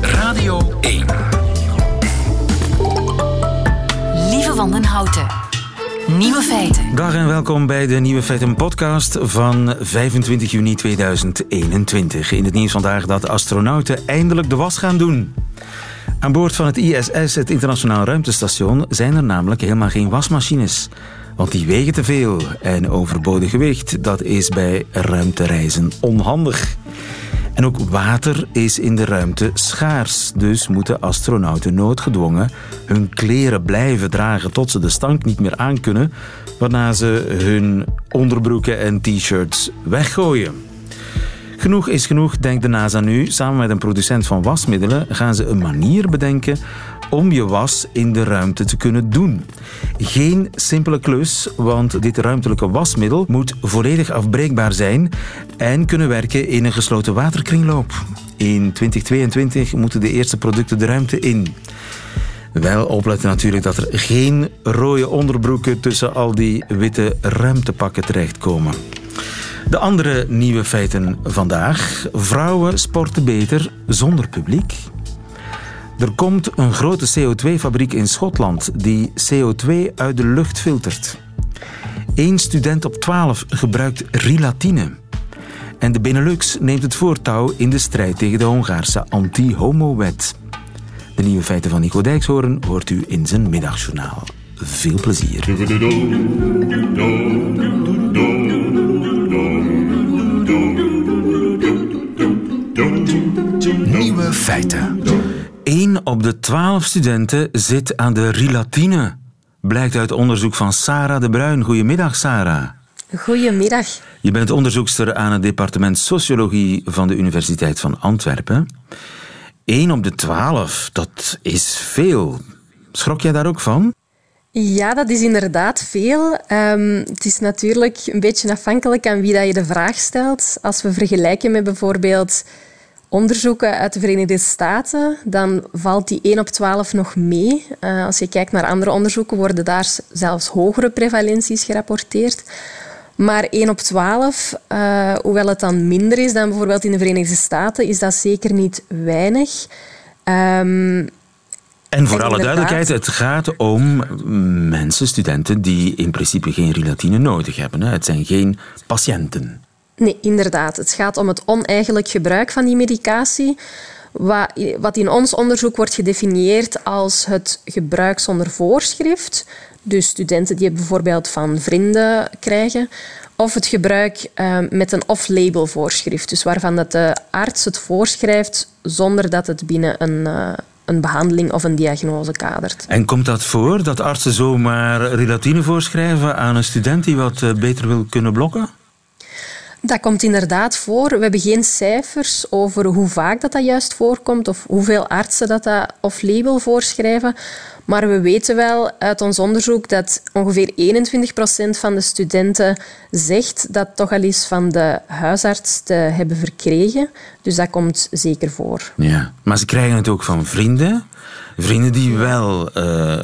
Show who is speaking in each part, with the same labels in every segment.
Speaker 1: Radio 1.
Speaker 2: Lieve van den Houten. Nieuwe feiten.
Speaker 3: Dag en welkom bij de Nieuwe Feiten podcast van 25 juni 2021. In het nieuws vandaag dat astronauten eindelijk de was gaan doen. Aan boord van het ISS, het Internationaal Ruimtestation, zijn er namelijk helemaal geen wasmachines. Want die wegen te veel en overbodig gewicht, dat is bij ruimtereizen onhandig. En ook water is in de ruimte schaars. Dus moeten astronauten noodgedwongen hun kleren blijven dragen tot ze de stank niet meer aankunnen, waarna ze hun onderbroeken en t-shirts weggooien. Genoeg is genoeg, denkt de NASA nu. Samen met een producent van wasmiddelen gaan ze een manier bedenken om je was in de ruimte te kunnen doen. Geen simpele klus, want dit ruimtelijke wasmiddel moet volledig afbreekbaar zijn en kunnen werken in een gesloten waterkringloop. In 2022 moeten de eerste producten de ruimte in. Wel opletten natuurlijk dat er geen rode onderbroeken tussen al die witte ruimtepakken terechtkomen. De andere nieuwe feiten vandaag. Vrouwen sporten beter zonder publiek. Er komt een grote CO2-fabriek in Schotland die CO2 uit de lucht filtert. Eén student op 12 gebruikt rilatine. En de Benelux neemt het voortouw in de strijd tegen de Hongaarse anti-homo-wet. De nieuwe feiten van Nico Dijkshoorn hoort u in zijn middagjournaal. Veel plezier.
Speaker 1: Nieuwe feiten.
Speaker 3: 1 op de 12 studenten zit aan de rilatine. Blijkt uit onderzoek van Sarah de Bruin. Goedemiddag, Sarah.
Speaker 4: Goedemiddag.
Speaker 3: Je bent onderzoekster aan het departement Sociologie van de Universiteit van Antwerpen. 1 op de 12, dat is veel. Schrok jij daar ook van?
Speaker 4: Ja, dat is inderdaad veel. Ehm, het is natuurlijk een beetje afhankelijk aan wie dat je de vraag stelt. Als we vergelijken met bijvoorbeeld onderzoeken uit de Verenigde Staten, dan valt die 1 op 12 nog mee. Uh, als je kijkt naar andere onderzoeken, worden daar zelfs hogere prevalenties gerapporteerd. Maar 1 op 12, uh, hoewel het dan minder is dan bijvoorbeeld in de Verenigde Staten, is dat zeker niet weinig. Um,
Speaker 3: en voor alle duidelijkheid, het gaat om mensen, studenten, die in principe geen relatine nodig hebben. Het zijn geen patiënten.
Speaker 4: Nee, inderdaad. Het gaat om het oneigenlijk gebruik van die medicatie. Wat in ons onderzoek wordt gedefinieerd als het gebruik zonder voorschrift. Dus studenten die het bijvoorbeeld van vrienden krijgen. Of het gebruik uh, met een off-label voorschrift. Dus waarvan dat de arts het voorschrijft zonder dat het binnen een, uh, een behandeling of een diagnose kadert.
Speaker 3: En komt dat voor, dat artsen zomaar relatine voorschrijven aan een student die wat uh, beter wil kunnen blokken?
Speaker 4: Dat komt inderdaad voor. We hebben geen cijfers over hoe vaak dat, dat juist voorkomt of hoeveel artsen dat, dat off-label voorschrijven. Maar we weten wel uit ons onderzoek dat ongeveer 21% van de studenten zegt dat toch al eens van de huisarts te hebben verkregen. Dus dat komt zeker voor.
Speaker 3: Ja, maar ze krijgen het ook van vrienden. Vrienden die wel uh,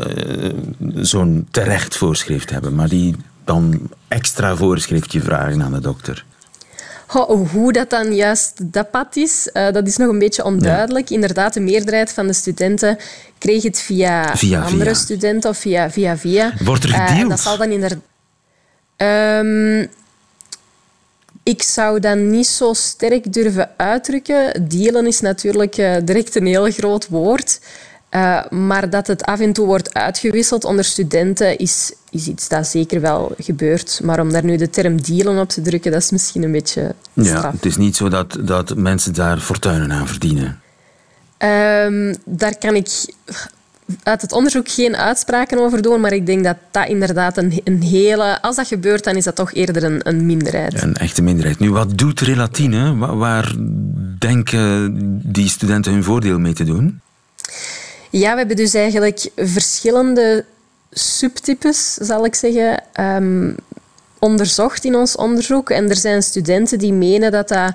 Speaker 3: zo'n terecht voorschrift hebben, maar die dan extra voorschriftje vragen aan de dokter.
Speaker 4: Oh, hoe dat dan juist dat pad is, uh, dat is nog een beetje onduidelijk. Ja. Inderdaad, de meerderheid van de studenten kreeg het via,
Speaker 3: via
Speaker 4: andere
Speaker 3: via.
Speaker 4: studenten of via via. via.
Speaker 3: Wordt er gedeeld?
Speaker 4: Uh, dat zal dan inderdaad... Um, ik zou dat niet zo sterk durven uitdrukken. Delen is natuurlijk uh, direct een heel groot woord. Uh, maar dat het af en toe wordt uitgewisseld onder studenten is, is iets dat zeker wel gebeurt. Maar om daar nu de term dealen op te drukken, dat is misschien een beetje straf.
Speaker 3: Ja, het is niet zo dat, dat mensen daar fortuinen aan verdienen.
Speaker 4: Um, daar kan ik uit het onderzoek geen uitspraken over doen, maar ik denk dat dat inderdaad een, een hele... Als dat gebeurt, dan is dat toch eerder een, een minderheid.
Speaker 3: Ja, een echte minderheid. Nu, wat doet relatine? Waar denken die studenten hun voordeel mee te doen?
Speaker 4: Ja, we hebben dus eigenlijk verschillende subtypes, zal ik zeggen, um, onderzocht in ons onderzoek. En er zijn studenten die menen dat dat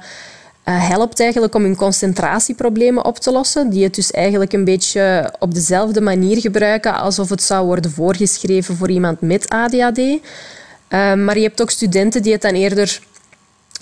Speaker 4: uh, helpt eigenlijk om hun concentratieproblemen op te lossen. Die het dus eigenlijk een beetje op dezelfde manier gebruiken alsof het zou worden voorgeschreven voor iemand met ADHD. Uh, maar je hebt ook studenten die het dan eerder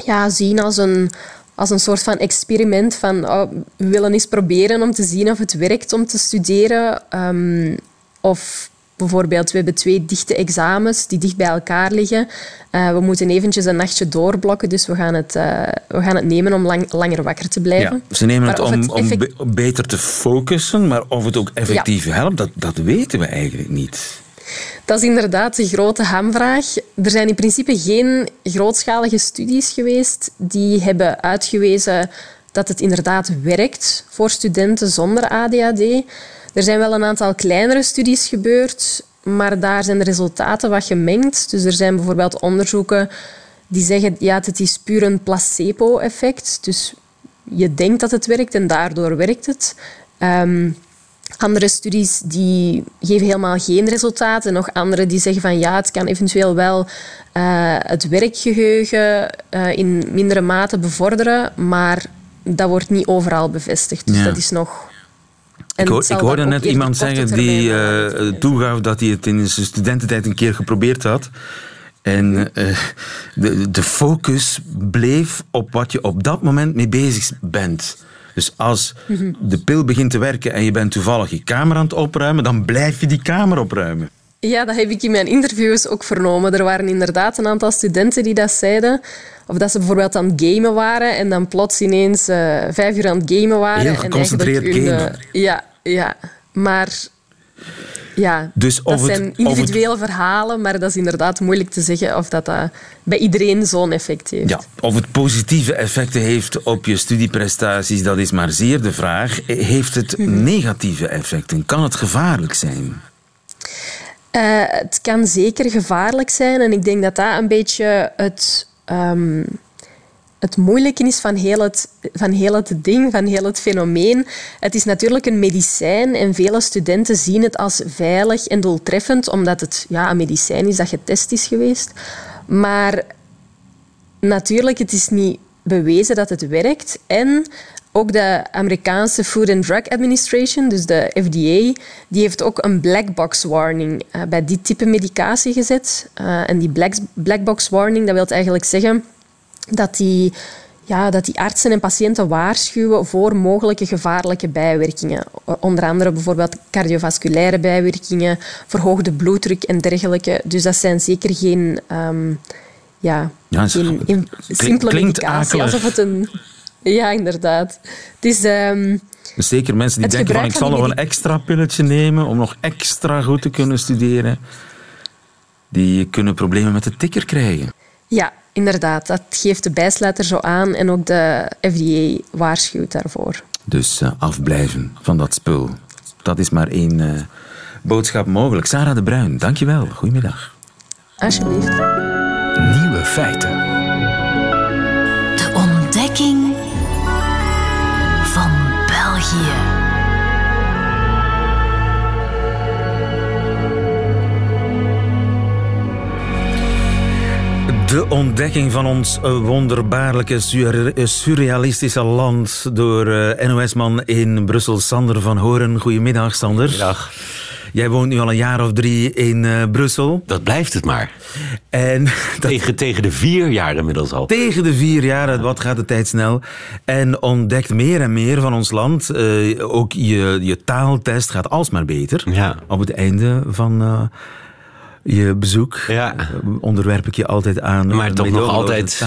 Speaker 4: ja, zien als een als een soort van experiment van oh, we willen eens proberen om te zien of het werkt om te studeren. Ehm, of bijvoorbeeld, we hebben twee dichte examens die dicht bij elkaar liggen. Uh, we moeten eventjes een nachtje doorblokken, dus we gaan het, uh, we gaan het nemen om lang, langer wakker te blijven.
Speaker 3: Ja, ze nemen het om, om be beter te focussen, maar of het ook effectief ja. helpt, dat, dat weten we eigenlijk niet.
Speaker 4: Dat is inderdaad de grote hamvraag. Er zijn in principe geen grootschalige studies geweest die hebben uitgewezen dat het inderdaad werkt voor studenten zonder ADHD. Er zijn wel een aantal kleinere studies gebeurd, maar daar zijn de resultaten wat gemengd. Dus er zijn bijvoorbeeld onderzoeken die zeggen ja, het is puur een placebo-effect. Dus je denkt dat het werkt en daardoor werkt het. Um, andere studies die geven helemaal geen resultaten. Nog andere die zeggen van ja, het kan eventueel wel uh, het werkgeheugen uh, in mindere mate bevorderen, maar dat wordt niet overal bevestigd. Dus ja. dat is nog...
Speaker 3: Ik, hoor, ik, hoorde net iemand zeggen die uh, toegaf dat hij het in zijn studententijd een keer geprobeerd had. En de, de focus bleef op wat je op dat moment mee bezig bent. Dus als de pil begint te werken en je bent toevallig je kamer aan het opruimen, dan blijf je die kamer opruimen.
Speaker 4: Ja, dat heb ik in mijn interviews ook vernomen. Er waren inderdaad een aantal studenten die dat zeiden. Of dat ze bijvoorbeeld aan het gamen waren en dan plots ineens uh, vijf uur aan het gamen waren.
Speaker 3: Heel geconcentreerd
Speaker 4: en
Speaker 3: gamen.
Speaker 4: ja, ja, maar ja, dus dat zijn individuele verhalen, maar dat is inderdaad moeilijk te zeggen of dat, dat bij iedereen zo'n effect heeft.
Speaker 3: Ja, of het positieve effecten heeft op je studieprestaties, dat is maar zeer de vraag. Heeft het mhm. negatieve effecten? Kan het gevaarlijk zijn?
Speaker 4: Uh, het kan zeker gevaarlijk zijn en ik denk dat dat een beetje het... Um, het moeilijke is van heel het, van heel het ding, van heel het fenomeen. Het is natuurlijk een medicijn en vele studenten zien het als veilig en doeltreffend, omdat het ja, een medicijn is dat getest is geweest. Maar natuurlijk, het is niet bewezen dat het werkt. En ook de Amerikaanse Food and Drug Administration, dus de FDA, die heeft ook een black box warning uh, bij dit type medicatie gezet. Uh, en die black, black box warning, dat wil eigenlijk zeggen dat die, ja, dat die artsen en patiënten waarschuwen voor mogelijke gevaarlijke bijwerkingen. Onder andere bijvoorbeeld cardiovasculaire bijwerkingen, verhoogde bloeddruk en dergelijke. Dus dat zijn zeker geen, um, ja, ja geen simpele medicatie. Alsof het een... Ja, inderdaad. Het is... Um,
Speaker 3: Zeker mensen die denken van ik zal nog een extra pilletje nemen om nog extra goed te kunnen studeren. Die kunnen problemen met de tikker krijgen.
Speaker 4: Ja, Inderdaad, dat geeft de bijsluiter zo aan en ook de FDA waarschuwt daarvoor.
Speaker 3: Dus uh, afblijven van dat spul. Dat is maar één uh, boodschap mogelijk. Sarah de Bruin, dankjewel. Goedemiddag.
Speaker 4: Alsjeblieft.
Speaker 1: Nieuwe feiten.
Speaker 2: De ontdekking van
Speaker 3: ons eh, wonderbaarlijke eh, surrealistische land door eh, NOS-man in Brussel, Sander van Horen. Goedemiddag, Sander.
Speaker 5: Goedemiddag.
Speaker 3: Jij woont nu al een jaar of drie in uh, Brussel.
Speaker 5: Dat blijft het maar.
Speaker 3: En
Speaker 5: tegen, tegen de vier jaar inmiddels al.
Speaker 3: Tegen de vier jaar, wat gaat de tijd snel. En ontdekt meer en meer van ons land. Uh, ook je, je taaltest gaat alsmaar beter.
Speaker 5: Ja.
Speaker 3: Op het einde van... Uh, je bezoek
Speaker 5: ja.
Speaker 3: onderwerp ik je altijd aan.
Speaker 5: Maar toch nog altijd.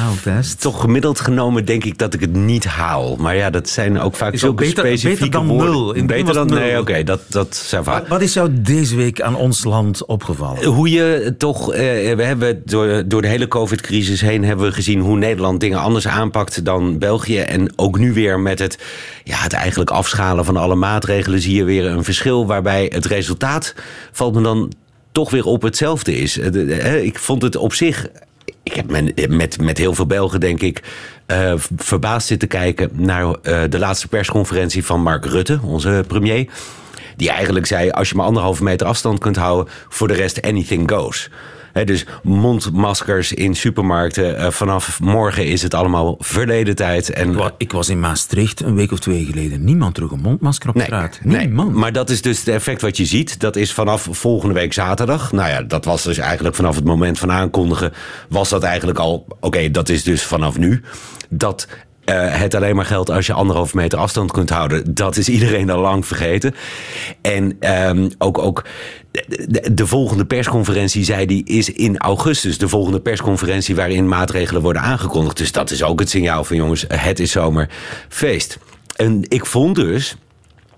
Speaker 5: Toch gemiddeld genomen denk ik dat ik het niet haal. Maar ja, dat zijn ook vaak zo specifieke
Speaker 3: beter dan woorden. nul.
Speaker 5: In beter dan nee, oké, okay, dat, dat zijn vaak.
Speaker 3: Wat, wat, is jou deze week aan ons land opgevallen?
Speaker 5: Hoe je toch, eh, we hebben door, door de hele COVID-crisis heen hebben we gezien hoe Nederland dingen anders aanpakt dan België. En ook nu weer met het, ja, het eigenlijk afschalen van alle maatregelen zie je weer een verschil waarbij het resultaat valt me dan toch weer op hetzelfde is. Ik vond het op zich. Ik heb met, met heel veel Belgen, denk ik, uh, verbaasd zitten kijken naar de laatste persconferentie van Mark Rutte, onze premier. Die eigenlijk zei: als je maar anderhalve meter afstand kunt houden, voor de rest anything goes dus mondmaskers in supermarkten. Uh, vanaf morgen is het allemaal verleden tijd. En,
Speaker 3: ik was in Maastricht een week of twee geleden. Niemand droeg een mondmasker op
Speaker 5: nee,
Speaker 3: straat.
Speaker 5: Niemand. Nee, maar dat is dus het effect wat je ziet. Dat is vanaf volgende week zaterdag. Nou ja, dat was dus eigenlijk vanaf het moment van aankondigen. Was dat eigenlijk al. Oké, dat is dus vanaf nu. Dat eh, het alleen maar geldt als je anderhalf meter afstand kunt houden. Dat is iedereen al lang vergeten. En ehm, ook, ook de, de, de volgende persconferentie, zei die, is in augustus. De volgende persconferentie waarin maatregelen worden aangekondigd. Dus dat is ook het signaal van jongens, het is zomerfeest. En ik vond dus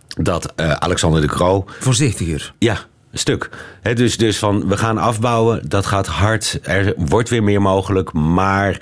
Speaker 5: dat eh, Alexander de Croo...
Speaker 3: Voorzichtiger.
Speaker 5: Ja, stuk. He, dus, dus van we gaan afbouwen, dat gaat hard. Er wordt weer meer mogelijk, maar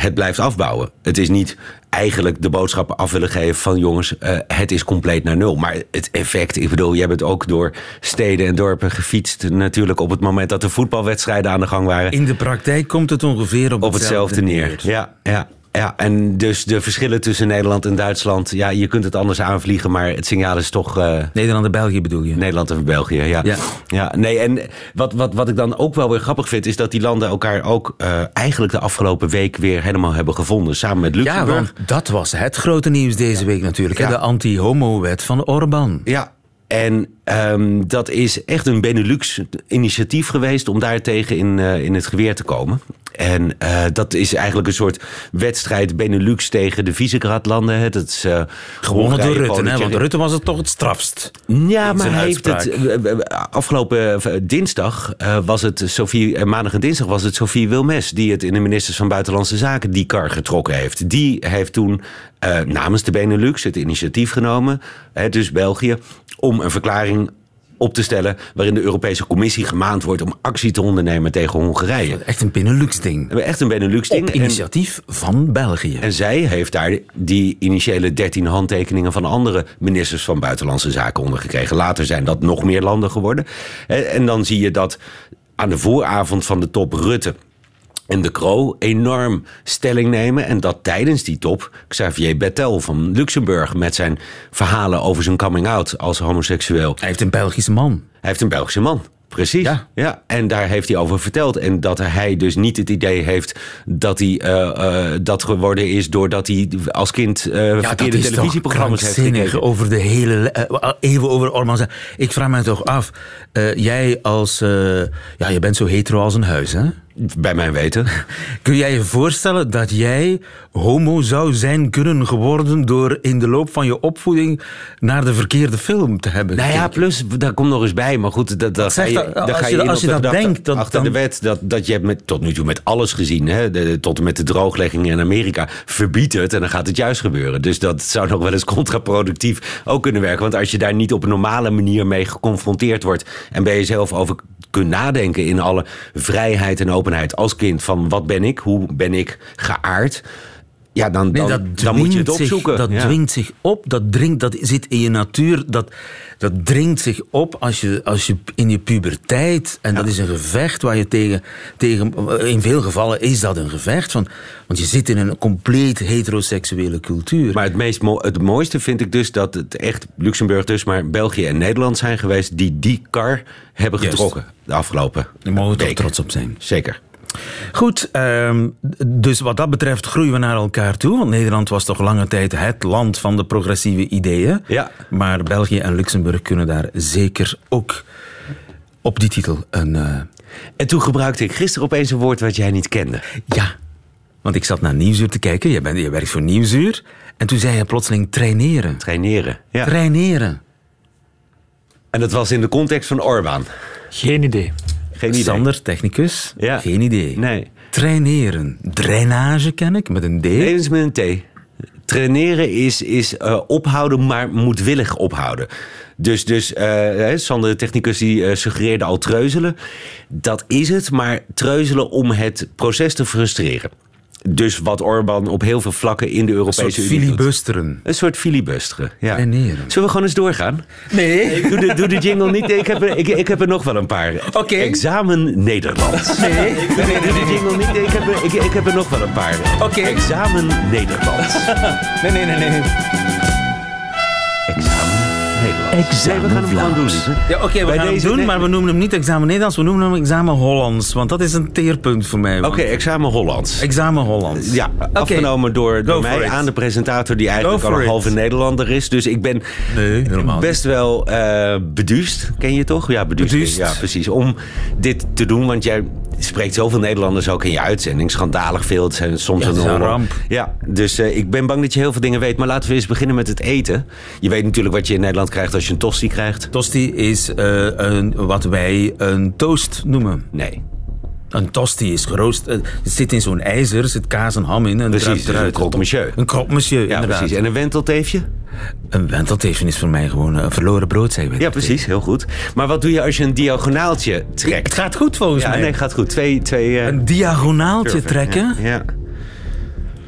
Speaker 5: het blijft afbouwen. Het is niet eigenlijk de boodschap af willen geven van jongens, uh, het is compleet naar nul. Maar het effect, ik bedoel, je hebt het ook door steden en dorpen gefietst. Natuurlijk op het moment dat de voetbalwedstrijden aan de gang waren.
Speaker 3: In de praktijk komt het ongeveer op,
Speaker 5: op hetzelfde, hetzelfde neer. neer. Ja, ja. Ja, en dus de verschillen tussen Nederland en Duitsland. Ja, je kunt het anders aanvliegen, maar het signaal is toch. Uh,
Speaker 3: Nederland en België bedoel je?
Speaker 5: Nederland en België, ja. Ja, ja nee, en wat, wat, wat ik dan ook wel weer grappig vind, is dat die landen elkaar ook uh, eigenlijk de afgelopen week weer helemaal hebben gevonden. Samen met Luxemburg.
Speaker 3: Ja, want dat was het grote nieuws deze week natuurlijk. Ja. De anti-homo-wet van Orbán.
Speaker 5: Ja, en um, dat is echt een Benelux-initiatief geweest om daartegen in, uh, in het geweer te komen. En uh, dat is eigenlijk een soort wedstrijd Benelux tegen de Visegrad-landen. Dat is uh,
Speaker 3: gewonnen door Rutte, hè? want Rutte was het toch het strafst.
Speaker 5: Ja, maar hij heeft het afgelopen dinsdag was het Sophie, maandag en dinsdag was het Sophie Wilmes die het in de ministers van Buitenlandse Zaken die kar getrokken heeft. Die heeft toen namens de Benelux het initiatief genomen, hè, dus België, om een verklaring op te stellen waarin de Europese Commissie gemaand wordt om actie te ondernemen tegen Hongarije.
Speaker 3: Echt een Benelux-ding.
Speaker 5: Echt een Benelux-ding.
Speaker 3: Op initiatief en, van België.
Speaker 5: En zij heeft daar die initiële 13 handtekeningen van andere ministers van Buitenlandse Zaken ondergekregen. Later zijn dat nog meer landen geworden. En dan zie je dat aan de vooravond van de top Rutte en de Croo enorm stelling nemen. En dat tijdens die top Xavier Bettel van Luxemburg... met zijn verhalen over zijn coming-out als homoseksueel.
Speaker 3: Hij heeft een Belgische man.
Speaker 5: Hij heeft een Belgische man. Precies. Ja. ja. En daar heeft hij over verteld. En dat hij dus niet het idee heeft dat hij uh, uh, dat geworden is doordat hij als kind uh, ja, verkeerde televisieprogramma's heeft gekeken.
Speaker 3: over de hele. even over Orman. Ik vraag me toch af. jij als. ja, je bent zo hetero als een huis, hè?
Speaker 5: Bij mijn weten.
Speaker 3: Kun jij je voorstellen dat jij homo zou zijn kunnen geworden door in de loop van je opvoeding naar de verkeerde film te hebben
Speaker 5: Nou ja, plus, daar komt nog eens bij. Maar goed, dat, dat ga je,
Speaker 3: dat, als, ga je, je als je dat denkt... Dat,
Speaker 5: achter de wet, dat, dat je hebt met, tot nu toe met alles gezien. Hè, de, tot en met de drooglegging in Amerika. Verbied het en dan gaat het juist gebeuren. Dus dat zou nog wel eens contraproductief ook kunnen werken. Want als je daar niet op een normale manier mee geconfronteerd wordt... en bij jezelf over kunt nadenken in alle vrijheid en openheid als kind van wat ben ik, hoe ben ik geaard. Ja, dan, dan, dan moet je het opzoeken.
Speaker 3: Zich, dat dwingt zich op, dat, dringt, dat zit in je natuur, dat, dat dringt zich op als je, als je in je puberteit. En dat is een gevecht waar je tegen, tegen. In veel gevallen is dat een gevecht. Van, want je zit in een compleet heteroseksuele cultuur.
Speaker 5: Maar het, meest, het mooiste vind ik dus dat het echt Luxemburg, dus, maar België en Nederland zijn geweest die die kar hebben getrokken de afgelopen.
Speaker 3: Daar mogen we toch trots op zijn.
Speaker 5: Zeker.
Speaker 3: Goed, um, dus wat dat betreft groeien we naar elkaar toe. Want Nederland was toch lange tijd het land van de progressieve ideeën.
Speaker 5: Ja.
Speaker 3: Maar België en Luxemburg kunnen daar zeker ook op die titel een. Uh...
Speaker 5: En toen gebruikte ik gisteren opeens een woord wat jij niet kende.
Speaker 3: Ja, want ik zat naar Nieuwsuur te kijken. Je, bent, je werkt voor Nieuwsuur. En toen zei je plotseling traineren.
Speaker 5: Traineren, ja.
Speaker 3: Traineren.
Speaker 5: En dat was in de context van Orbán.
Speaker 3: Geen idee.
Speaker 5: Geen idee.
Speaker 3: Sander, technicus.
Speaker 5: Ja.
Speaker 3: Geen idee.
Speaker 5: Nee.
Speaker 3: Traineren. Drainage ken ik, met een D.
Speaker 5: Nee, is met een T. Traineren is, is uh, ophouden, maar moedwillig ophouden. Dus, dus uh, Sander, de technicus, die uh, suggereerde al treuzelen. Dat is het, maar treuzelen om het proces te frustreren. Dus wat Orbán op heel veel vlakken in de Europese Unie.
Speaker 3: Een soort filibusteren.
Speaker 5: Een soort filibusteren. Ja.
Speaker 3: Traineren.
Speaker 5: Zullen we gewoon eens doorgaan?
Speaker 3: Nee.
Speaker 5: Doe de, doe de jingle niet. Ik heb, er, ik, ik heb er nog wel een paar.
Speaker 3: Oké.
Speaker 5: Examen Nederlands.
Speaker 3: Nee. nee,
Speaker 5: doe de jingle niet. Ik heb er, ik, ik heb er nog wel een paar.
Speaker 3: Oké.
Speaker 5: Examen Nederlands.
Speaker 3: nee, nee, nee, nee.
Speaker 5: Examen Nee, we gaan hem gewoon doen.
Speaker 3: Ja, oké, we
Speaker 5: Bij
Speaker 3: gaan
Speaker 5: deze-
Speaker 3: het doen,
Speaker 5: nee.
Speaker 3: maar we noemen hem niet examen Nederlands, we noemen hem examen Hollands. Want dat is een teerpunt voor mij.
Speaker 5: Oké, examen Hollands.
Speaker 3: Examen Hollands.
Speaker 5: Ja, afgenomen door, mij aan de presentator die eigenlijk al een halve Nederlander is. Dus ik ben
Speaker 3: Nee, helemaal
Speaker 5: best wel eh beduust. Ken je toch? Ja, beduust.
Speaker 3: Beduust.
Speaker 5: Ja, precies. Om dit te doen, want jij spreekt zoveel Nederlanders ook in je uitzending. Schandalig veel. Het zijn soms
Speaker 3: Ja, het is een ramp.
Speaker 5: Ja, dus eh, ik ben bang dat je heel veel dingen weet. Maar laten we eens beginnen met het eten. Je weet natuurlijk wat je in Nederland krijgt als je een tosti krijgt.
Speaker 3: Tosti is eh, een, wat wij een toast noemen.
Speaker 5: Nee.
Speaker 3: Een tosti is geroost. eh, het zit in zo'n ijzer, er zit kaas en ham in. En
Speaker 5: Precies, dus een croque monsieur.
Speaker 3: Een croque monsieur,
Speaker 5: Ja,
Speaker 3: inderdaad.
Speaker 5: precies. En een wentelteefje?
Speaker 3: Een wentelteven is voor mij gewoon een verloren brood.
Speaker 5: Ja, precies. Heel goed. Maar wat doe je als je een diagonaaltje trekt?
Speaker 3: Het gaat goed volgens
Speaker 5: Ja,
Speaker 3: mij.
Speaker 5: nee, gaat goed. Twee, twee eh,
Speaker 3: Een diagonaaltje trekken.
Speaker 5: Ja, ja.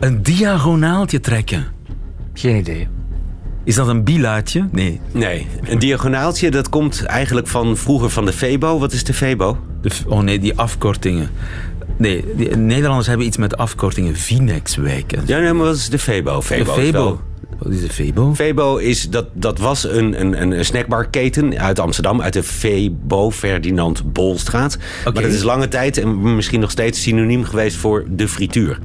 Speaker 3: Een diagonaaltje trekken.
Speaker 1: Geen idee.
Speaker 3: Is dat een bilaatje? Nee.
Speaker 5: Nee, een diagonaaltje, dat komt eigenlijk van vroeger van de Febo. Wat is de Febo?
Speaker 3: De, oh nee, die afkortingen. Nee, die, Nederlanders hebben iets met afkortingen. Vinex-wijk.
Speaker 5: Ja, nee, maar wat is de Febo?
Speaker 3: de
Speaker 5: Febo. is
Speaker 3: Febo. Wat is de Febo?
Speaker 5: Febo is, dat, dat was een, een, een snackbarketen uit Amsterdam, uit de Febo Ferdinand Bolstraat. Maar dat is lange tijd en misschien nog steeds synoniem geweest voor de frituur.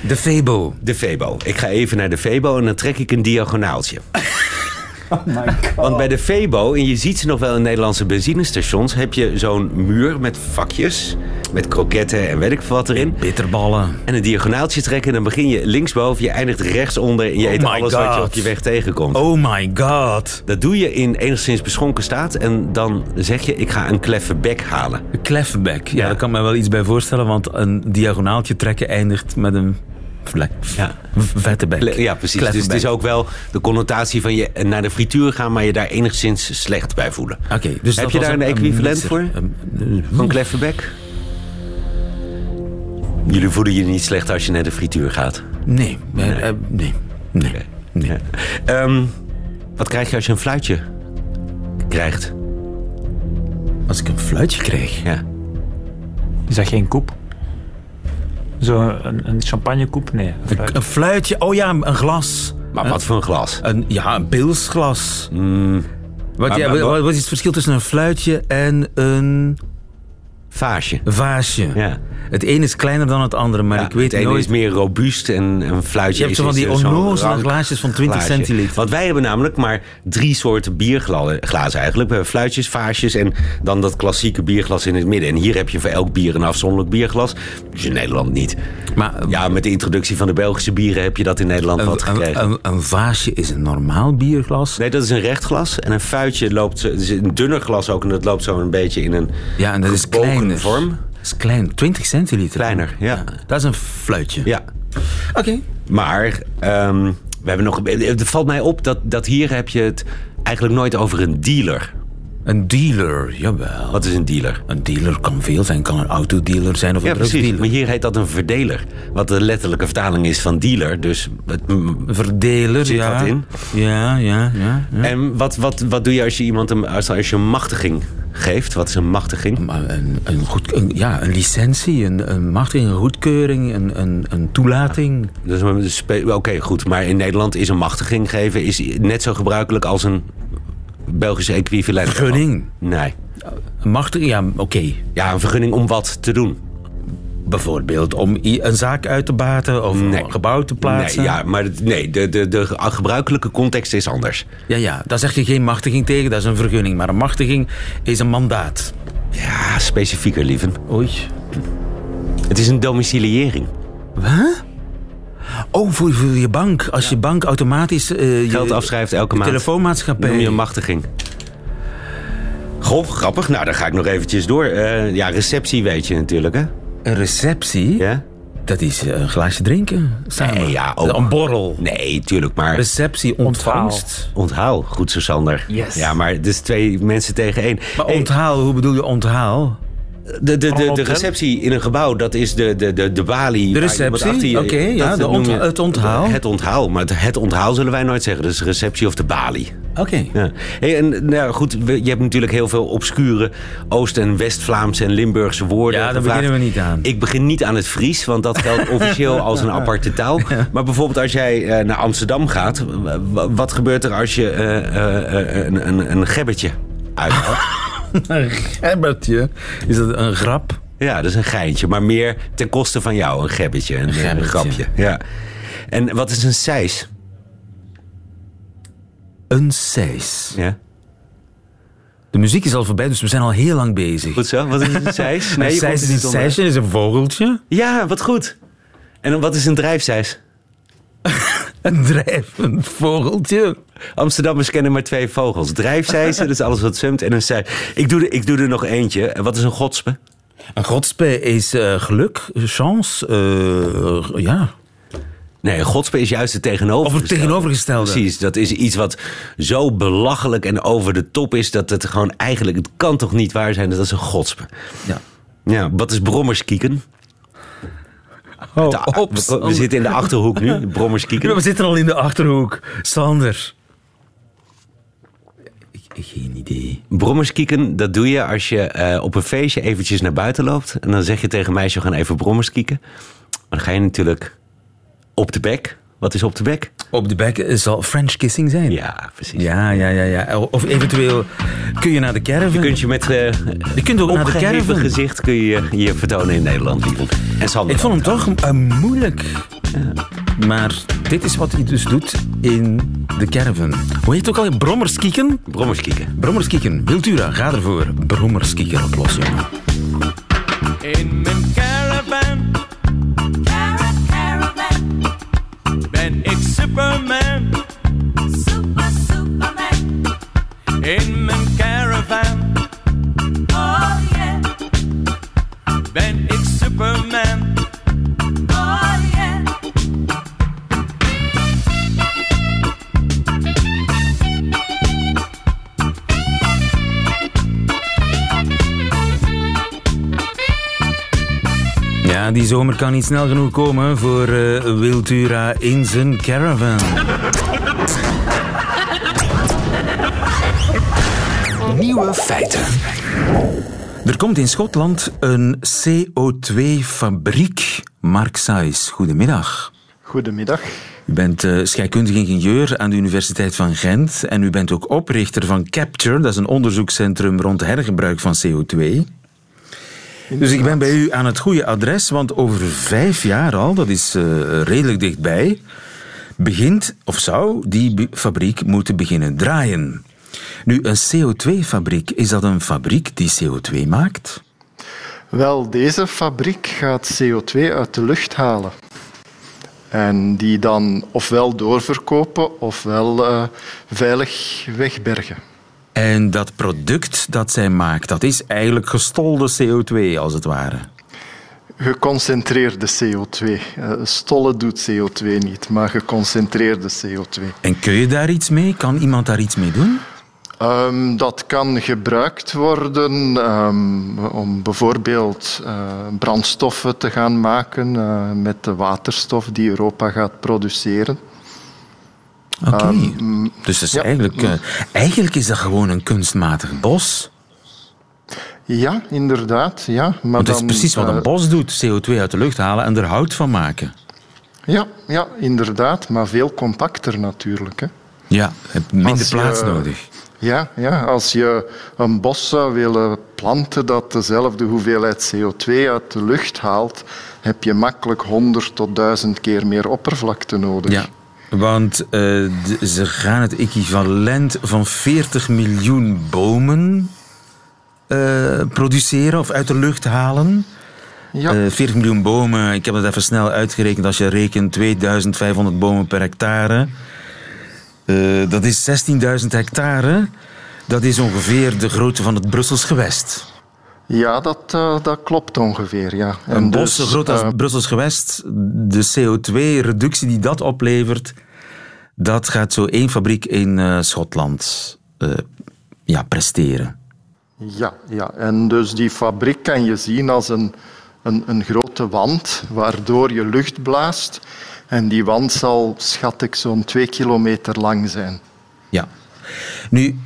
Speaker 3: De Febo.
Speaker 5: De Febo. Ik ga even naar de Febo en dan trek ik een diagonaaltje. Want bij de Febo, en je ziet ze nog wel in Nederlandse benzinestations, heb je zo'n muur met vakjes, met kroketten en weet ik veel wat erin.
Speaker 3: Bitterballen.
Speaker 5: En een diagonaaltje trekken en dan begin je linksboven, je eindigt rechtsonder en je
Speaker 3: Oh
Speaker 5: eet alles wat je op je weg tegenkomt.
Speaker 3: Oh my god.
Speaker 5: Dat doe je in enigszins beschonken staat en dan zeg je, ik ga een kleffe bek halen.
Speaker 3: Een kleffenbek. Ja,
Speaker 5: Ja.
Speaker 3: daar kan ik me wel iets bij voorstellen, want een diagonaaltje trekken eindigt met een.
Speaker 5: Ja.
Speaker 3: Vette bek.
Speaker 5: Ja, precies. Dus het is ook wel de connotatie van je naar de frituur gaan, maar je daar enigszins slecht bij voelen.
Speaker 3: Oké, dus
Speaker 5: Heb je daar een equivalent voor?
Speaker 3: Een-
Speaker 5: Van Kleffenbek? Jullie voelen je niet slecht als je naar de frituur gaat.
Speaker 3: Nee, nee, eh, nee. nee. nee.
Speaker 5: Ja. Ehm, wat krijg je als je een fluitje krijgt?
Speaker 3: Als ik een fluitje krijg.
Speaker 5: Ja.
Speaker 1: Is dat geen koep? Zo een, een champagnekoep? Nee. een fluit.
Speaker 3: Een fluitje, oh ja, een glas.
Speaker 5: Maar wat voor een glas?
Speaker 3: Een, ja, een pilsglas. Wat,
Speaker 5: Mm. Maar-
Speaker 3: ja,
Speaker 5: maar-
Speaker 3: wat, wat is het verschil tussen een fluitje en een
Speaker 5: Vaasje.
Speaker 3: vaasje?
Speaker 5: Ja.
Speaker 3: Het een is kleiner dan het andere, maar
Speaker 5: Ja,
Speaker 3: ik weet
Speaker 5: het ene
Speaker 3: nooit...
Speaker 5: is meer robuust en een fluitje
Speaker 3: Je hebt zo van die onnozele glaasjes van 20
Speaker 5: glaasje.
Speaker 3: centiliter.
Speaker 5: Want wij hebben namelijk maar drie soorten bierglazen eigenlijk. We hebben fluitjes, vaasjes en dan dat klassieke bierglas in het midden. En hier heb je voor elk bier een afzonderlijk bierglas. Dus in Nederland niet.
Speaker 3: Maar
Speaker 5: Ja, met de introductie van de Belgische bieren heb je dat in Nederland wat gekregen.
Speaker 3: een, een, een vaasje is een normaal bierglas.
Speaker 5: Nee, dat is een recht glas. En een fuitje loopt, het is een dunner glas ook. En dat loopt zo een beetje in een
Speaker 3: Ja, en dat is kleiner.
Speaker 5: vorm.
Speaker 3: Is klein, 20 centiliter.
Speaker 5: Kleiner, ja.
Speaker 3: Dat is een fluitje.
Speaker 5: Ja.
Speaker 3: Oké.
Speaker 5: Maar ehm, we hebben nog. Het valt mij op dat, dat hier heb je het eigenlijk nooit over een dealer.
Speaker 3: Een dealer, jawel.
Speaker 5: Wat is een dealer?
Speaker 3: Een dealer kan veel zijn. Kan een autodealer zijn of een
Speaker 5: Ja, precies. Maar hier heet dat een verdeler. Wat de letterlijke vertaling is van dealer. Dus het,
Speaker 3: verdeler,
Speaker 5: Zit
Speaker 3: ja.
Speaker 5: dat in?
Speaker 3: Ja, ja, ja. ja.
Speaker 5: En wat, wat, wat doe je als je iemand een, als, als je een machtiging geeft? Wat is een machtiging?
Speaker 3: Maar een, een, goed, een, ja, een licentie, een, een machtiging, een goedkeuring, een, een, een toelating.
Speaker 5: Dus Oké, goed. Maar in Nederland is een machtiging geven is net zo gebruikelijk als een Belgische equivalent.
Speaker 3: Vergunning.
Speaker 5: Nee.
Speaker 3: Een machtiging, ja, oké.
Speaker 5: Ja, een vergunning om wat te doen.
Speaker 3: Bijvoorbeeld om een zaak uit te baten of
Speaker 5: Nee.
Speaker 3: een gebouw te plaatsen.
Speaker 5: Nee, ja, maar nee, de, de, de gebruikelijke context is anders.
Speaker 3: ja, ja, daar zeg je geen machtiging tegen, dat is een vergunning. Maar een machtiging is een mandaat.
Speaker 5: Ja, specifieker, lieven.
Speaker 3: Oei.
Speaker 5: Het is een domiciliëring.
Speaker 3: Wat? Oh, voor, voor je bank. Als je bank automatisch... eh, je,
Speaker 5: Geld afschrijft elke
Speaker 3: je
Speaker 5: maand.
Speaker 3: telefoonmaatschappij.
Speaker 5: noem je een machtiging. Goh, grappig. Nou, dan ga ik nog eventjes door. Eh, ja, receptie weet je natuurlijk, hè?
Speaker 3: Een receptie,
Speaker 5: Ja?
Speaker 3: dat is eh, een glaasje drinken samen.
Speaker 5: Nee, ja, ook.
Speaker 3: Een borrel.
Speaker 5: Nee, tuurlijk, maar...
Speaker 3: Receptie, ontvangst.
Speaker 5: Onthaal, goed zo, Sander.
Speaker 1: Yes.
Speaker 5: Ja, maar is twee mensen tegen één.
Speaker 3: Maar
Speaker 5: Hey,
Speaker 3: onthaal, hoe bedoel je onthaal?
Speaker 5: de, de, de, de receptie in een gebouw, dat is de, de, de, de balie.
Speaker 3: De receptie? Oké, ja, de het onthaal.
Speaker 5: Het onthaal, maar het, het onthaal zullen wij nooit zeggen. Dus receptie of de balie.
Speaker 3: Oké.
Speaker 5: Ja. Hey, en nou ja, goed, we- je hebt natuurlijk heel veel obscure Oost- en West-Vlaamse en Limburgse woorden.
Speaker 3: Ja, daar
Speaker 5: gevraagd.
Speaker 3: beginnen we niet aan.
Speaker 5: Ik begin niet aan het Fries, want dat geldt officieel als een aparte taal. Maar bijvoorbeeld als jij eh, naar Amsterdam gaat, wat gebeurt er als je eh, eh, een, een, een gebbetje uithaalt?
Speaker 3: Een gebbertje. Is dat een grap?
Speaker 5: ja, dat is een geintje, maar meer ten koste van jou, een gebbetje, een, een
Speaker 3: gebbetje.
Speaker 5: grapje. Ja. En wat is een seis?
Speaker 3: Een seis.
Speaker 5: Ja.
Speaker 3: De muziek is al voorbij, dus we zijn al heel lang bezig.
Speaker 5: Goed zo, wat is een seis?
Speaker 3: een
Speaker 5: je komt
Speaker 3: seis is een
Speaker 5: onderuit.
Speaker 3: seisje, is een vogeltje.
Speaker 5: Ja, wat goed. En dan wat is een drijfseis?
Speaker 3: Een drijvend vogeltje.
Speaker 5: Amsterdammers kennen maar twee vogels. Drijfseizen, dat is alles wat zwemt, en een seis. Ik doe, er, ik doe er nog eentje. En Wat is een godspe?
Speaker 3: Een godspe is eh, geluk, chance. eh, ja.
Speaker 5: Nee, godspe is juist het
Speaker 3: Of
Speaker 5: tegenovergestelde.
Speaker 3: het tegenovergestelde.
Speaker 5: Precies, dat is iets wat zo belachelijk en over de top is... dat het gewoon eigenlijk, het kan toch niet waar zijn dat dat is een godspe.
Speaker 3: Ja.
Speaker 5: Ja, wat is brommerskieken?
Speaker 3: Oh,
Speaker 5: De- we, we zitten in de Achterhoek nu, brommerskieken.
Speaker 3: We zitten al in de achterhoek. Sander. Geen idee.
Speaker 5: Brommerskieken, dat doe je als je eh, op een feestje eventjes naar buiten loopt. En dan zeg je tegen meisje, we gaan even brommerskieken. Maar dan ga je natuurlijk op de bek. Wat is op de bek?
Speaker 3: Op de bek zal French kissing zijn.
Speaker 5: Ja, precies.
Speaker 3: Ja, ja, ja, ja. Of eventueel kun je naar de caravan.
Speaker 5: Je kunt je met eh
Speaker 3: Je kunt ook naar de caravan.
Speaker 5: gezicht kun je, je vertonen in Nederland. En Sander.
Speaker 3: Ik vond hem toch eh, moeilijk. Maar dit is wat hij dus doet in de caravan. Hoe heet het ook al? Brommerskieken?
Speaker 5: Brommerskieken.
Speaker 3: Brommerskieken. Wiltura, ga ervoor. Brommerskieken oplossen.
Speaker 6: In mijn caravan In mijn caravan
Speaker 7: Oh yeah,
Speaker 6: ben ik Superman.
Speaker 7: oh yeah.
Speaker 3: Ja, die zomer kan niet snel genoeg komen voor eh, Wiltura in zijn caravan.
Speaker 2: Nieuwe feiten.
Speaker 3: Er komt in Schotland een CO2-fabriek. Mark Sais, goedemiddag.
Speaker 8: Goedemiddag.
Speaker 3: U bent eh, scheikundig ingenieur aan de Universiteit van Gent en u bent ook oprichter van Capture, dat is een onderzoekscentrum rond hergebruik van CO2. Dus ik ben bij u aan het goede adres, want over vijf jaar al, dat is eh, redelijk dichtbij, begint of zou die fabriek moeten beginnen draaien. Nu, een CO2-fabriek, is dat een fabriek die CO2 maakt?
Speaker 8: Wel, deze fabriek gaat CO2 uit de lucht halen. En die dan ofwel doorverkopen ofwel eh, veilig wegbergen.
Speaker 3: En dat product dat zij maakt, dat is eigenlijk gestolde CO2 als het ware.
Speaker 8: Geconcentreerde CO2. Eh, Stolle doet CO2 niet, maar geconcentreerde CO2.
Speaker 3: En kun je daar iets mee? Kan iemand daar iets mee doen?
Speaker 8: Ehm, dat kan gebruikt worden ehm, om bijvoorbeeld eh, brandstoffen te gaan maken eh, met de waterstof die Europa gaat produceren.
Speaker 3: Oké. dus dat is
Speaker 8: ja.
Speaker 3: eigenlijk, eh, eigenlijk is dat gewoon een kunstmatig bos.
Speaker 8: Ja, inderdaad. Ja, maar
Speaker 3: Want dat is precies wat een bos doet: CO2 uit de lucht halen en er hout van maken.
Speaker 8: Ja, ja, inderdaad, maar veel compacter natuurlijk. Hè.
Speaker 3: Ja, je hebt minder
Speaker 8: je-
Speaker 3: plaats nodig.
Speaker 8: Ja, ja, als je een bos zou willen planten dat dezelfde hoeveelheid CO2 uit de lucht haalt, heb je makkelijk 100 tot 1000 keer meer oppervlakte nodig.
Speaker 3: Ja, want eh, ze gaan het equivalent van 40 miljoen bomen eh, produceren of uit de lucht halen.
Speaker 8: Ja.
Speaker 3: Eh, 40 miljoen bomen, ik heb het even snel uitgerekend. Als je rekent 2500 bomen per hectare, eh, dat is 16.000 hectare. Dat is ongeveer de grootte van het Brussels gewest.
Speaker 8: Ja, dat, eh, dat klopt ongeveer, ja. En
Speaker 3: Een bos
Speaker 8: dus,
Speaker 3: zo groot als het Brussels gewest, de CO2-reductie die dat oplevert, dat gaat zo één fabriek in Schotland ja, presteren.
Speaker 8: Ja, ja, en dus die fabriek kan je zien als een, een, een grote wand waardoor je lucht blaast. En die wand zal, schat ik, zo'n twee kilometer lang zijn.
Speaker 3: Ja. Nu,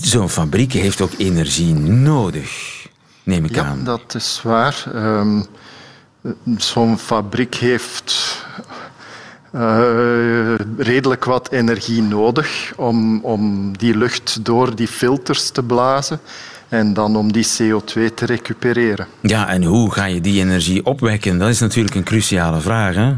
Speaker 3: zo'n fabriek heeft ook energie nodig, neem ik
Speaker 8: Ja,
Speaker 3: aan.
Speaker 8: dat is waar. Ehm, Zo'n fabriek heeft eh, redelijk wat energie nodig om, om die lucht door die filters te blazen en dan om die CO2 te recupereren.
Speaker 3: Ja, en hoe ga je die energie opwekken? Dat is natuurlijk een cruciale vraag, hè?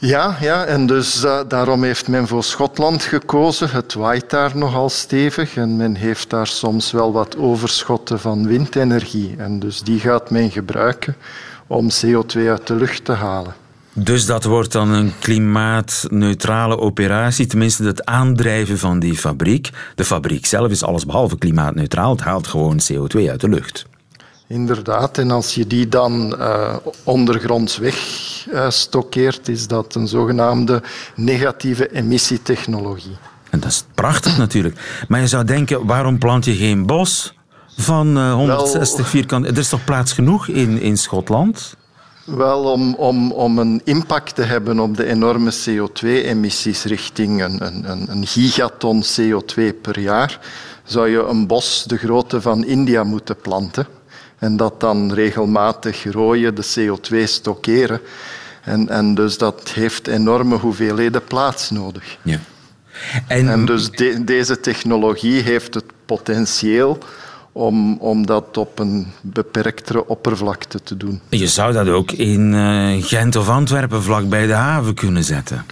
Speaker 8: Ja, ja en dus daarom heeft men voor Schotland gekozen. Het waait daar nogal stevig en men heeft daar soms wel wat overschotten van windenergie. En dus die gaat men gebruiken om CO2 uit de lucht te halen.
Speaker 3: Dus dat wordt dan een klimaatneutrale operatie, tenminste het aandrijven van die fabriek. De fabriek zelf is allesbehalve klimaatneutraal, het haalt gewoon CO2 uit de lucht.
Speaker 8: Inderdaad, en als je die dan eh, ondergronds weg eh, stokkeert, is dat een zogenaamde negatieve emissietechnologie.
Speaker 3: En dat is prachtig natuurlijk. Maar je zou denken, waarom plant je geen bos van eh, 160 vierkante... Er is toch plaats genoeg in, in Schotland?
Speaker 8: Wel, om, om, om een impact te hebben op de enorme CO2-emissies richting een, een, een gigaton CO2 per jaar, zou je een bos de grootte van India moeten planten. En dat dan regelmatig rooien, de CO2 stockeren. En, en dus dat heeft enorme hoeveelheden plaats nodig.
Speaker 3: Ja. En,
Speaker 8: En dus de- deze technologie heeft het potentieel om, om dat op een beperktere oppervlakte te doen.
Speaker 3: je zou dat ook in eh, Gent of Antwerpen vlak bij de haven kunnen zetten.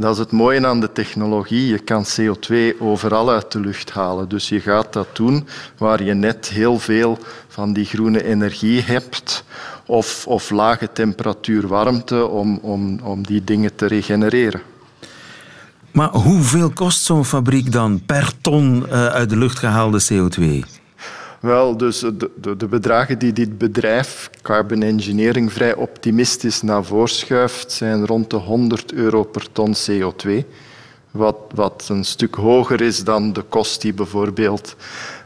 Speaker 8: Dat is het mooie aan de technologie. Je kan CO2 overal uit de lucht halen. Dus je gaat dat doen waar je net heel veel van die groene energie hebt. Of, of lage temperatuur warmte om, om, om die dingen te regenereren.
Speaker 3: Maar hoeveel kost zo'n fabriek dan per ton eh, uit de lucht gehaalde CO2?
Speaker 8: Wel, dus de, de, de bedragen die dit bedrijf, Carbon Engineering, vrij optimistisch naar voren schuift, zijn rond de 100 euro per ton CO2. Wat, wat een stuk hoger is dan de kost die bijvoorbeeld...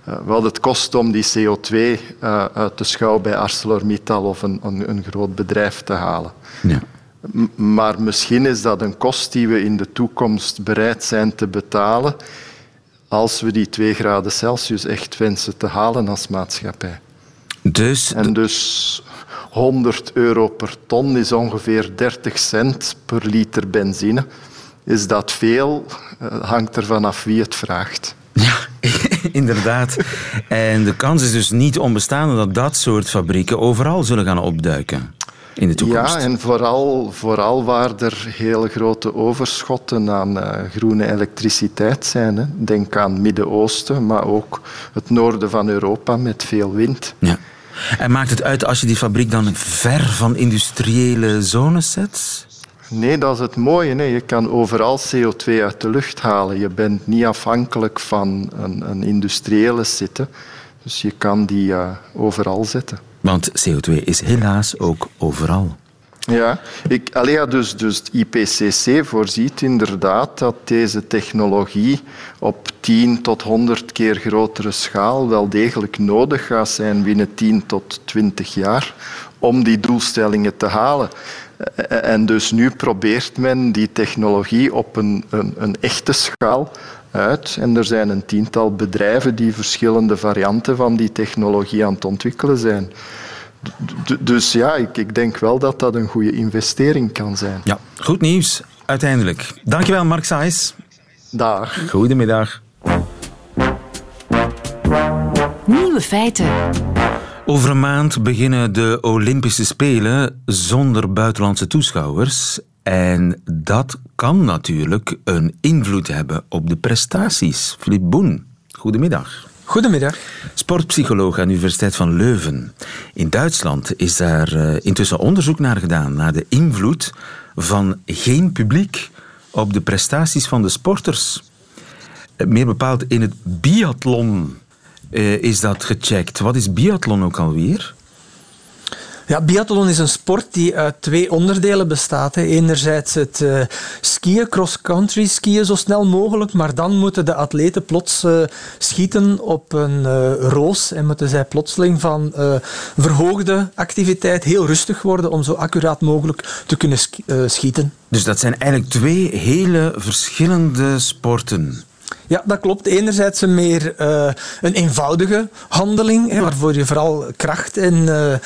Speaker 8: eh, wat het kost om die CO2 eh, uit de schouw bij ArcelorMittal of een, een, een groot bedrijf te halen.
Speaker 3: Ja.
Speaker 8: Maar misschien is dat een kost die we in de toekomst bereid zijn te betalen als we die 2 graden Celsius echt wensen te halen als maatschappij.
Speaker 3: Dus
Speaker 8: En dus 100 euro per ton is ongeveer 30 cent per liter benzine. Is dat veel? Eh, hangt er vanaf wie het vraagt.
Speaker 3: Ja, inderdaad. En de kans is dus niet onbestaande dat dat soort fabrieken overal zullen gaan opduiken in de toekomst.
Speaker 8: Ja, en vooral, vooral waar er hele grote overschotten aan eh, groene elektriciteit zijn. Hè. Denk aan het Midden-Oosten, maar ook het noorden van Europa met veel wind.
Speaker 3: Ja. En maakt het uit als je die fabriek dan ver van industriële zones zet?
Speaker 8: Nee, dat is het mooie. Hè. Je kan overal CO2 uit de lucht halen. Je bent niet afhankelijk van een, een industriële zitten. Dus je kan die eh, overal zetten.
Speaker 3: Want CO2 is helaas ook overal.
Speaker 8: Ja, ik, dus, dus het IPCC voorziet inderdaad dat deze technologie op 10 tot 100 keer grotere schaal wel degelijk nodig gaat zijn binnen 10 tot 20 jaar om die doelstellingen te halen. Eh, En dus nu probeert men die technologie op een, een, een echte schaal uit. En er zijn een tiental bedrijven die verschillende varianten van die technologie aan het ontwikkelen zijn. D- Dus ja, ik, ik denk wel dat dat een goede investering kan zijn.
Speaker 3: Ja, goed nieuws uiteindelijk. Dankjewel, Mark Saïs.
Speaker 8: Dag.
Speaker 3: Goedemiddag.
Speaker 2: Nieuwe feiten.
Speaker 3: Over een maand beginnen de Olympische Spelen zonder buitenlandse toeschouwers. En dat kan natuurlijk een invloed hebben op de prestaties. Filip Boen, goedemiddag.
Speaker 9: Goedemiddag.
Speaker 3: Sportpsycholoog aan de Universiteit van Leuven. In Duitsland is daar eh, intussen onderzoek naar gedaan, naar de invloed van geen publiek op de prestaties van de sporters. Eh, Meer bepaald in het biathlon eh, is dat gecheckt. Wat is biathlon ook alweer?
Speaker 9: Ja, biathlon is een sport die uit twee onderdelen bestaat. Enerzijds het eh, skiën, cross-country skiën zo snel mogelijk, maar dan moeten de atleten plots eh, schieten op een eh, roos en moeten zij plotseling van verhoogde activiteit heel rustig worden om zo accuraat mogelijk te kunnen schieten.
Speaker 3: Dus dat zijn eigenlijk twee hele verschillende sporten.
Speaker 9: Ja, dat klopt. Enerzijds een meer uh, een eenvoudige handeling, hè, waarvoor je vooral kracht en uh, uh,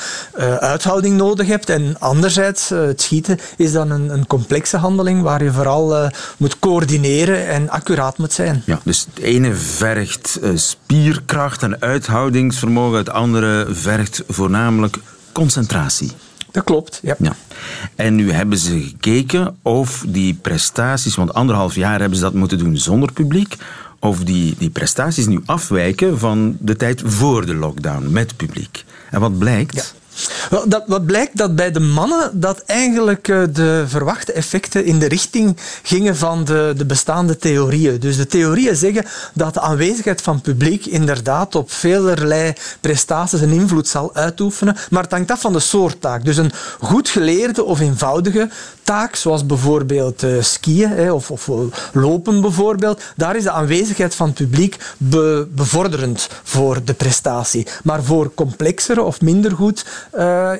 Speaker 9: uithouding nodig hebt. En anderzijds, het schieten is dan een, een, complexe handeling waar je vooral moet coördineren en accuraat moet zijn.
Speaker 3: Ja, dus het ene vergt spierkracht en uithoudingsvermogen, het andere vergt voornamelijk concentratie.
Speaker 9: Dat klopt, ja. ja.
Speaker 3: En nu hebben ze gekeken of die prestaties, want anderhalf jaar hebben ze dat moeten doen zonder publiek, of die, die prestaties nu afwijken van de tijd voor de lockdown met publiek. En wat blijkt?
Speaker 9: Ja. Dat, wat blijkt dat bij de mannen dat eigenlijk eh, de verwachte effecten in de richting gingen van de, de bestaande theorieën. Dus de theorieën zeggen dat de aanwezigheid van publiek inderdaad op velerlei prestaties een invloed zal uitoefenen, maar het hangt af van de soort taak. Dus een goed geleerde of eenvoudige taak, zoals bijvoorbeeld uh, skiën hè, of, of, lopen bijvoorbeeld, daar is de aanwezigheid van het publiek be, bevorderend voor de prestatie. Maar voor complexere of minder goed uh,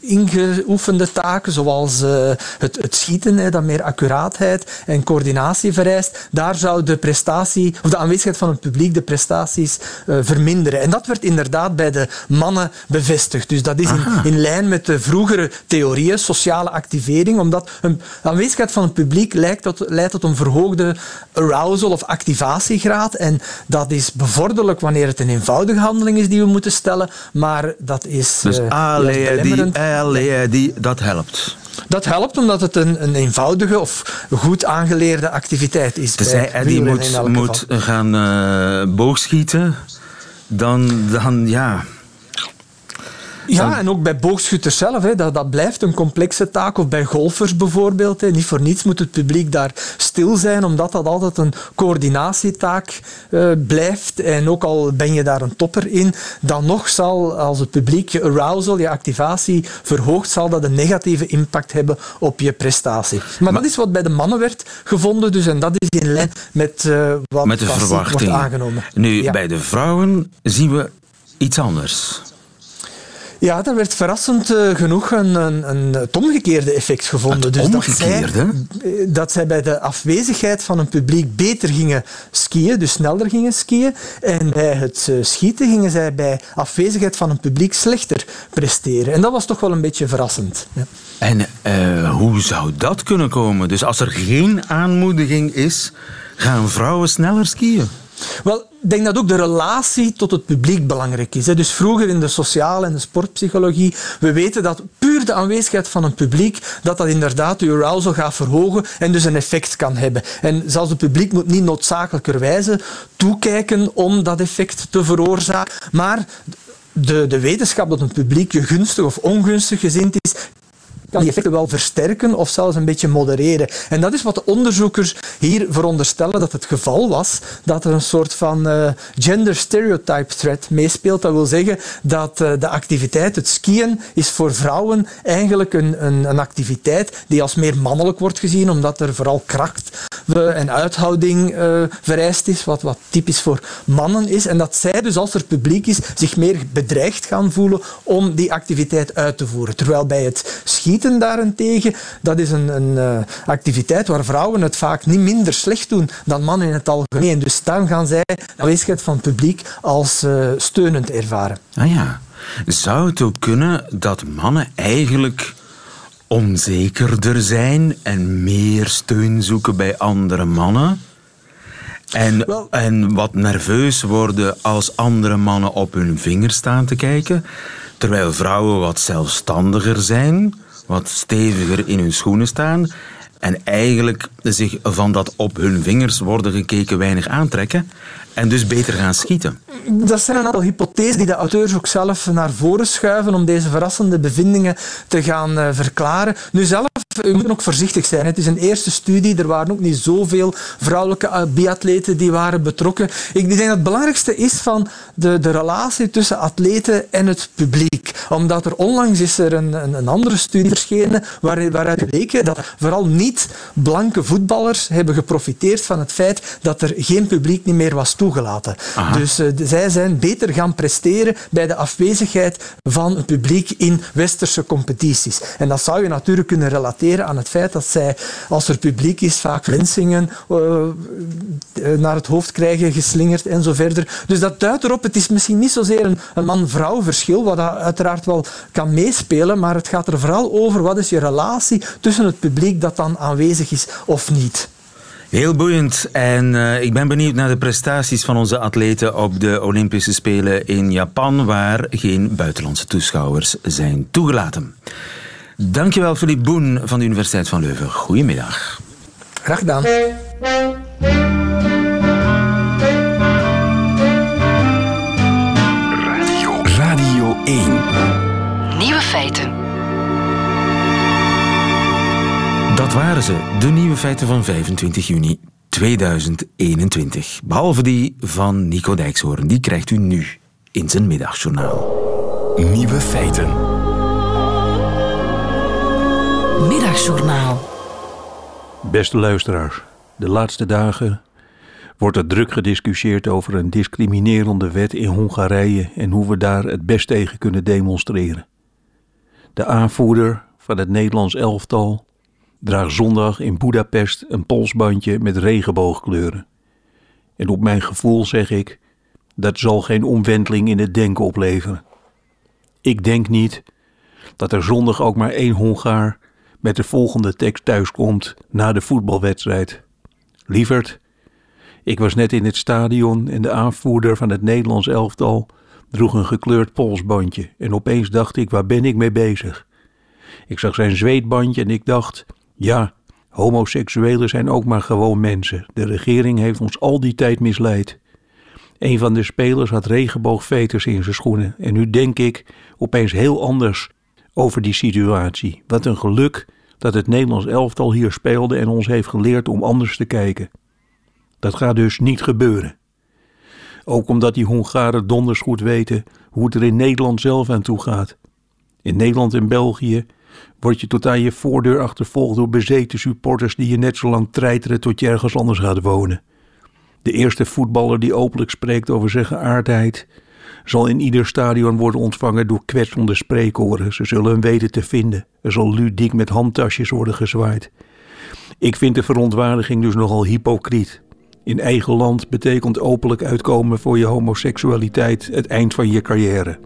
Speaker 9: ingeoefende taken, zoals uh, het, het, schieten, hè, dat meer accuraatheid en coördinatie vereist, daar zou de prestatie, of de aanwezigheid van het publiek de prestaties verminderen. En dat werd inderdaad bij de mannen bevestigd. Dus dat is in, in, lijn met de vroegere theorieën, sociale activering, omdat een aanwezigheid van het publiek leidt tot, leidt tot een verhoogde arousal of activatiegraad. En dat is bevorderlijk wanneer het een eenvoudige handeling is die we moeten stellen, maar dat is...
Speaker 3: Dus allee, die, allee, die, dat helpt.
Speaker 9: Dat helpt omdat het een, een eenvoudige of goed aangeleerde activiteit is.
Speaker 3: Dus hij die moet, moet gaan uh, boogschieten, dan, dan ja...
Speaker 9: Ja, en ook bij boogschutters zelf. Hè, dat, dat blijft een complexe taak. Of bij golfers bijvoorbeeld. Hè. Niet voor niets moet het publiek daar stil zijn, omdat dat altijd een coördinatietaak uh, blijft. En ook al ben je daar een topper in, dan nog zal, als het publiek je arousal, je activatie verhoogt, zal dat een negatieve impact hebben op je prestatie. Maar, dat is wat bij de mannen werd gevonden, dus, en dat is in lijn met uh, wat
Speaker 3: met de verwachting
Speaker 9: wordt aangenomen.
Speaker 3: Nu, ja. bij de vrouwen zien we iets anders.
Speaker 9: Ja, daar werd verrassend uh, genoeg een, een, een, het omgekeerde effect gevonden.
Speaker 3: Het
Speaker 9: dus
Speaker 3: omgekeerde?
Speaker 9: Dat zij, dat zij bij de afwezigheid van een publiek beter gingen skiën, dus sneller gingen skiën. En bij het uh, schieten gingen zij bij afwezigheid van een publiek slechter presteren. En dat was toch wel een beetje verrassend. Ja.
Speaker 3: En uh, hoe zou dat kunnen komen? Dus als er geen aanmoediging is, gaan vrouwen sneller skiën?
Speaker 9: Wel, ik denk dat ook de relatie tot het publiek belangrijk is. Dus vroeger in de sociale en de sportpsychologie, we weten dat puur de aanwezigheid van een publiek, dat dat inderdaad je arousal gaat verhogen en dus een effect kan hebben. En zelfs het publiek moet niet noodzakelijkerwijze toekijken om dat effect te veroorzaken, maar de, de wetenschap dat een publiek je gunstig of ongunstig gezind is, die effecten wel versterken of zelfs een beetje modereren. En dat is wat de onderzoekers hier veronderstellen dat het geval was, dat er een soort van uh, gender stereotype threat meespeelt. Dat wil zeggen dat uh, de activiteit, het skiën, is voor vrouwen eigenlijk een, een, een, activiteit die als meer mannelijk wordt gezien, omdat er vooral kracht uh, en uithouding vereist is, wat, wat typisch voor mannen is. En dat zij dus, als er publiek is, zich meer bedreigd gaan voelen om die activiteit uit te voeren. Terwijl bij het daarentegen, dat is een, een uh, activiteit waar vrouwen het vaak niet minder slecht doen dan mannen in het algemeen. Dus dan gaan zij de aanwezigheid van het publiek als uh, steunend ervaren.
Speaker 3: Ah ja. Zou het ook kunnen dat mannen eigenlijk onzekerder zijn en meer steun zoeken bij andere mannen? En, Wel, en wat nerveus worden als andere mannen op hun vinger staan te kijken, terwijl vrouwen wat zelfstandiger zijn? Wat steviger in hun schoenen staan en eigenlijk zich van dat op hun vingers worden gekeken weinig aantrekken en dus beter gaan schieten.
Speaker 9: Dat zijn een aantal hypothesen die de auteurs ook zelf naar voren schuiven om deze verrassende bevindingen te gaan uh, verklaren. Nu zelf, u moet ook voorzichtig zijn. Het is een eerste studie, er waren ook niet zoveel vrouwelijke biatleten die waren betrokken. Ik denk dat het belangrijkste is van de, de relatie tussen atleten en het publiek. Omdat er onlangs is er een, een, andere studie verschenen waar, waaruit bleek dat vooral niet-blanke voetballers hebben geprofiteerd van het feit dat er geen publiek niet meer was toegelaten. Dus uh, zij zijn beter gaan presteren bij de afwezigheid van het publiek in westerse competities. En dat zou je natuurlijk kunnen relateren aan het feit dat zij, als er publiek is, vaak flensingen uh, naar het hoofd krijgen, geslingerd en zo verder. Dus dat duidt erop, het is misschien niet zozeer een, een man-vrouw verschil, wat uiteraard wel kan meespelen, maar het gaat er vooral over wat is je relatie tussen het publiek dat dan aanwezig is of niet.
Speaker 3: Heel boeiend. En uh, ik ben benieuwd naar de prestaties van onze atleten op de Olympische Spelen in Japan, waar geen buitenlandse toeschouwers zijn toegelaten. Dankjewel, Philippe Boen van de Universiteit van Leuven. Goedemiddag.
Speaker 9: Graag gedaan.
Speaker 2: Radio, Radio 1. Nieuwe feiten.
Speaker 3: Dat waren ze, de nieuwe feiten van 25 juni 2021. Behalve die van Nico Dijkshoorn. Die krijgt u nu in zijn middagjournaal.
Speaker 2: Nieuwe feiten. Middagjournaal.
Speaker 10: Beste luisteraars, de laatste dagen wordt er druk gediscussieerd over een discriminerende wet in Hongarije en hoe we daar het best tegen kunnen demonstreren. De aanvoerder van het Nederlands elftal draagt zondag in Budapest een polsbandje met regenboogkleuren. En op mijn gevoel zeg ik, dat zal geen omwenteling in het denken opleveren. Ik denk niet dat er zondag ook maar één Hongaar met de volgende tekst thuiskomt na de voetbalwedstrijd. Lieverd, ik was net in het stadion en de aanvoerder van het Nederlands elftal droeg een gekleurd polsbandje en opeens dacht ik, waar ben ik mee bezig? Ik zag zijn zweetbandje en ik dacht, ja, homoseksuelen zijn ook maar gewoon mensen. De regering heeft ons al die tijd misleid. Een van de spelers had regenboogveters in zijn schoenen en nu denk ik opeens heel anders over die situatie. Wat een geluk dat het Nederlands elftal hier speelde en ons heeft geleerd om anders te kijken. Dat gaat dus niet gebeuren. Ook omdat die Hongaren donders goed weten hoe het er in Nederland zelf aan toe gaat. In Nederland en België word je tot aan je voordeur achtervolgd door bezeten supporters die je net zo lang treiteren tot je ergens anders gaat wonen. De eerste voetballer die openlijk spreekt over zijn geaardheid zal in ieder stadion worden ontvangen door kwetsende spreekoren. Ze zullen hem weten te vinden. Er zal ludiek met handtasjes worden gezwaaid. Ik vind de verontwaardiging dus nogal hypocriet. In eigen land betekent openlijk uitkomen voor je homoseksualiteit het eind van je carrière.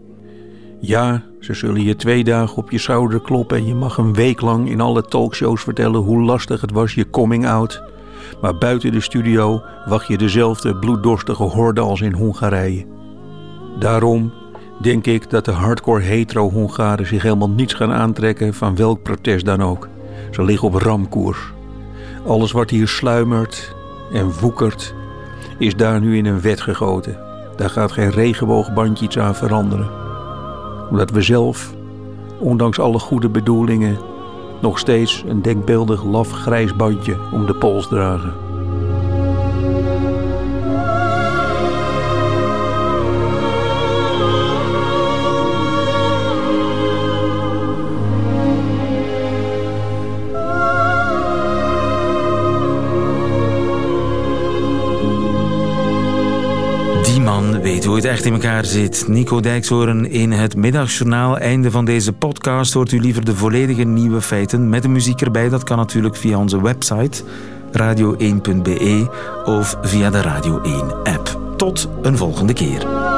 Speaker 10: Ja, ze zullen je twee dagen op je schouder kloppen en je mag een week lang in alle talkshows vertellen hoe lastig het was je coming out. Maar buiten de studio wacht je dezelfde bloeddorstige horde als in Hongarije. Daarom denk ik dat de hardcore hetero-Hongaren zich helemaal niets gaan aantrekken van welk protest dan ook. Ze liggen op ramkoers. Alles wat hier sluimert en woekert, is daar nu in een wet gegoten. Daar gaat geen regenboogbandje iets aan veranderen. Omdat we zelf, ondanks alle goede bedoelingen, nog steeds een denkbeeldig laf grijs bandje om de pols dragen.
Speaker 3: Hoe het echt in elkaar zit. Nico Dijkshoorn in het middagjournaal. Einde van deze podcast. Hoort u liever de volledige nieuwe feiten met de muziek erbij? Dat kan natuurlijk via onze website radio1.be of via de Radio 1 app. Tot een volgende keer.